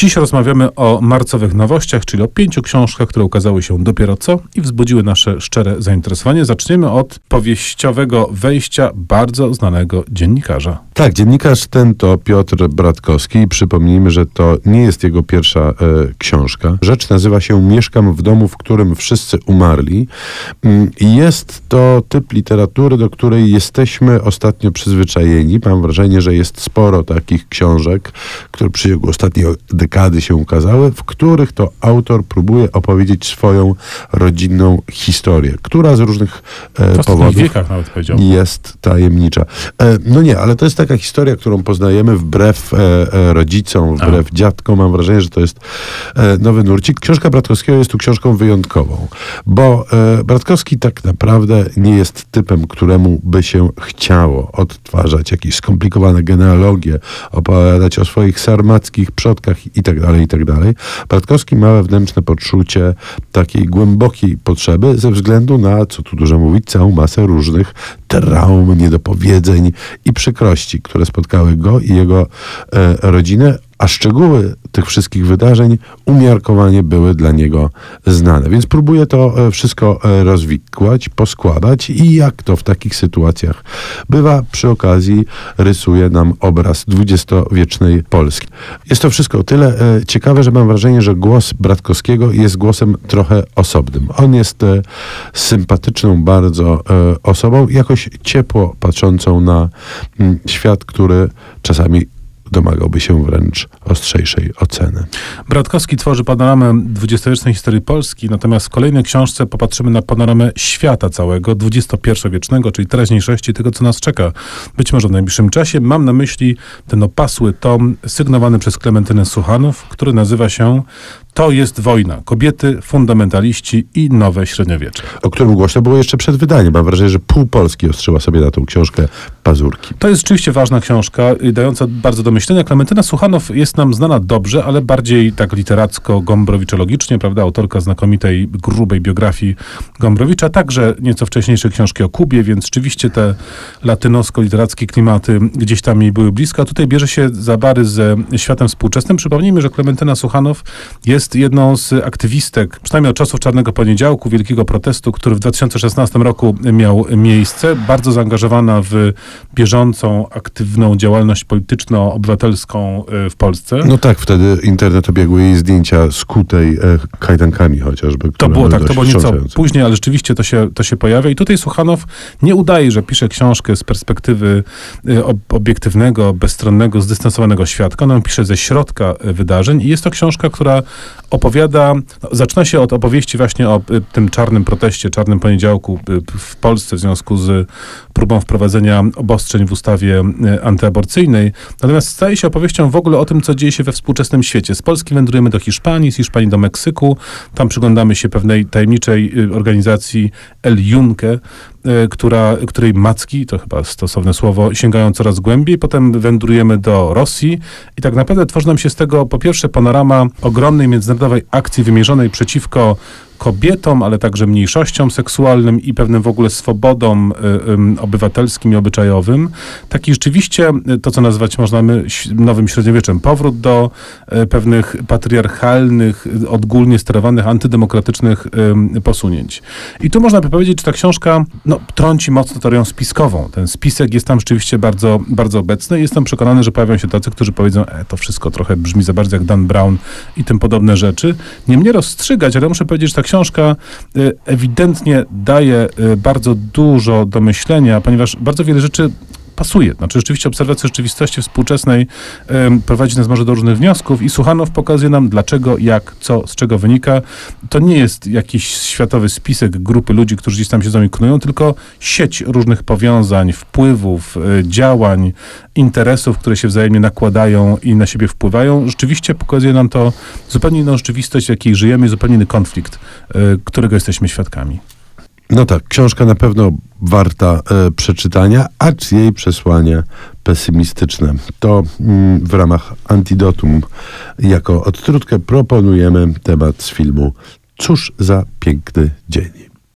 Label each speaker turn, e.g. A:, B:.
A: Dziś rozmawiamy o marcowych nowościach, czyli o pięciu książkach, które ukazały się dopiero co i wzbudziły nasze szczere zainteresowanie. Zaczniemy od powieściowego wejścia bardzo znanego dziennikarza.
B: Tak, dziennikarz ten to Piotr Bratkowski. Przypomnijmy, że to nie jest jego pierwsza e, książka. Rzecz nazywa się Mieszkam w domu, w którym wszyscy umarli. Mm, I jest to typ literatury, do której jesteśmy ostatnio przyzwyczajeni. Mam wrażenie, że jest sporo takich książek, które przy ciągu ostatniej dekady się ukazały, w których to autor próbuje opowiedzieć swoją rodzinną historię, która z różnych e, powodów
A: wiekach nawet powiedziałbym.
B: jest tajemnicza. E, no nie, ale to jest taka historia, którą poznajemy wbrew e, e, rodzicom, wbrew dziadkom. Mam wrażenie, że to jest e, nowy nurcik. Książka Bratkowskiego jest tu książką wyjątkową, bo e, Bratkowski tak naprawdę nie jest typem, któremu by się chciało odtwarzać jakieś skomplikowane genealogie, opowiadać o swoich sarmackich przodkach i tak dalej, i tak dalej. Bratkowski ma wewnętrzne poczucie takiej głębokiej potrzeby ze względu na, co tu dużo mówić, całą masę różnych traum, niedopowiedzeń i przykrości, które spotkały go i jego e, rodzinę, a szczegóły tych wszystkich wydarzeń umiarkowanie były dla niego znane. Więc próbuję to e, wszystko e, rozwikłać, poskładać i jak to w takich sytuacjach bywa, przy okazji rysuje nam obraz dwudziestowiecznej Polski. Jest to wszystko o tyle e, ciekawe, że mam wrażenie, że głos Bratkowskiego jest głosem trochę osobnym. On jest sympatyczną bardzo osobą, jakoś ciepło patrzącą na mm, świat, który czasami domagałby się wręcz ostrzejszej oceny.
A: Bratkowski tworzy panoramę dwudziestowiecznej historii Polski, natomiast w kolejnej książce popatrzymy na panoramę świata całego, XXI-wiecznego, czyli teraźniejszości, tego, co nas czeka. Być może w najbliższym czasie. Mam na myśli ten opasły tom sygnowany przez Klementynę Suchanów, który nazywa się To jest wojna. Kobiety, fundamentaliści i nowe średniowiecze.
B: O którym głośno było jeszcze przed wydaniem. Mam wrażenie, że pół Polski ostrzyła sobie na tą książkę pazurki.
A: To jest rzeczywiście ważna książka, dająca bardzo do myślenia. Klementyna Suchanow jest nam znana dobrze, ale bardziej tak literacko, gombrowiczo-logicznie, prawda? Autorka znakomitej, grubej biografii Gombrowicza, także nieco wcześniejsze książki o Kubie, więc rzeczywiście te latynosko-literackie klimaty gdzieś tam jej były blisko. A tutaj bierze się za bary ze światem współczesnym. Przypomnijmy, że Klementyna Suchanow jest jedną z aktywistek, przynajmniej od czasów Czarnego Poniedziałku, wielkiego protestu, który w 2016 roku miał miejsce. Bardzo zaangażowana w bieżącą, aktywną działalność polityczno-obywatelską y, w Polsce.
B: No tak, wtedy internet obiegły jej zdjęcia skutej e, kajdankami chociażby.
A: To było tak, to było nieco później, ale rzeczywiście to się, to się pojawia. I tutaj Suchanow nie udaje, że pisze książkę z perspektywy ob- obiektywnego, bezstronnego, zdystansowanego świadka. Ona ją pisze ze środka y, wydarzeń i jest to książka, która opowiada, no, zaczyna się od opowieści właśnie o y, tym czarnym proteście, czarnym poniedziałku y, w Polsce w związku z próbą wprowadzenia obostrzeń w ustawie y, antyaborcyjnej. Natomiast staje się opowieścią w ogóle o tym, co dzieje się we współczesnym świecie. Z Polski wędrujemy do Hiszpanii, z Hiszpanii do Meksyku. Tam przyglądamy się pewnej tajemniczej organizacji El Junque, która, której macki, to chyba stosowne słowo, sięgają coraz głębiej. Potem wędrujemy do Rosji i tak naprawdę tworzy nam się z tego po pierwsze panorama ogromnej międzynarodowej akcji wymierzonej przeciwko kobietom, ale także mniejszościom seksualnym i pewnym w ogóle swobodom y, obywatelskim i obyczajowym. Taki rzeczywiście, y, to co nazwać można nowym średniowieczem, powrót do y, pewnych patriarchalnych, odgólnie sterowanych, antydemokratycznych posunięć. I tu można by powiedzieć, że ta książka no, trąci mocno teorią spiskową. Ten spisek jest tam rzeczywiście bardzo, bardzo obecny. Jestem przekonany, że pojawią się tacy, którzy powiedzą, e, to wszystko trochę brzmi za bardzo jak Dan Brown i tym podobne rzeczy. Nie mnie rozstrzygać, ale muszę powiedzieć, że ta książka y, ewidentnie daje y, bardzo dużo do myślenia, ponieważ bardzo wiele rzeczy pasuje. Znaczy rzeczywiście obserwacja rzeczywistości współczesnej prowadzi nas może do różnych wniosków i Suchanow pokazuje nam dlaczego, jak, co, z czego wynika. To nie jest jakiś światowy spisek grupy ludzi, którzy gdzieś tam siedzą i knują, tylko sieć różnych powiązań, wpływów, y, działań, interesów, które się wzajemnie nakładają i na siebie wpływają. Rzeczywiście pokazuje nam to zupełnie inną rzeczywistość, w jakiej żyjemy, zupełnie inny konflikt, y, którego jesteśmy świadkami.
B: No tak, książka na pewno warta e, przeczytania, acz jej przesłanie pesymistyczne. To mm, w ramach Antidotum jako odtrutkę proponujemy temat z filmu Cóż za piękny dzień.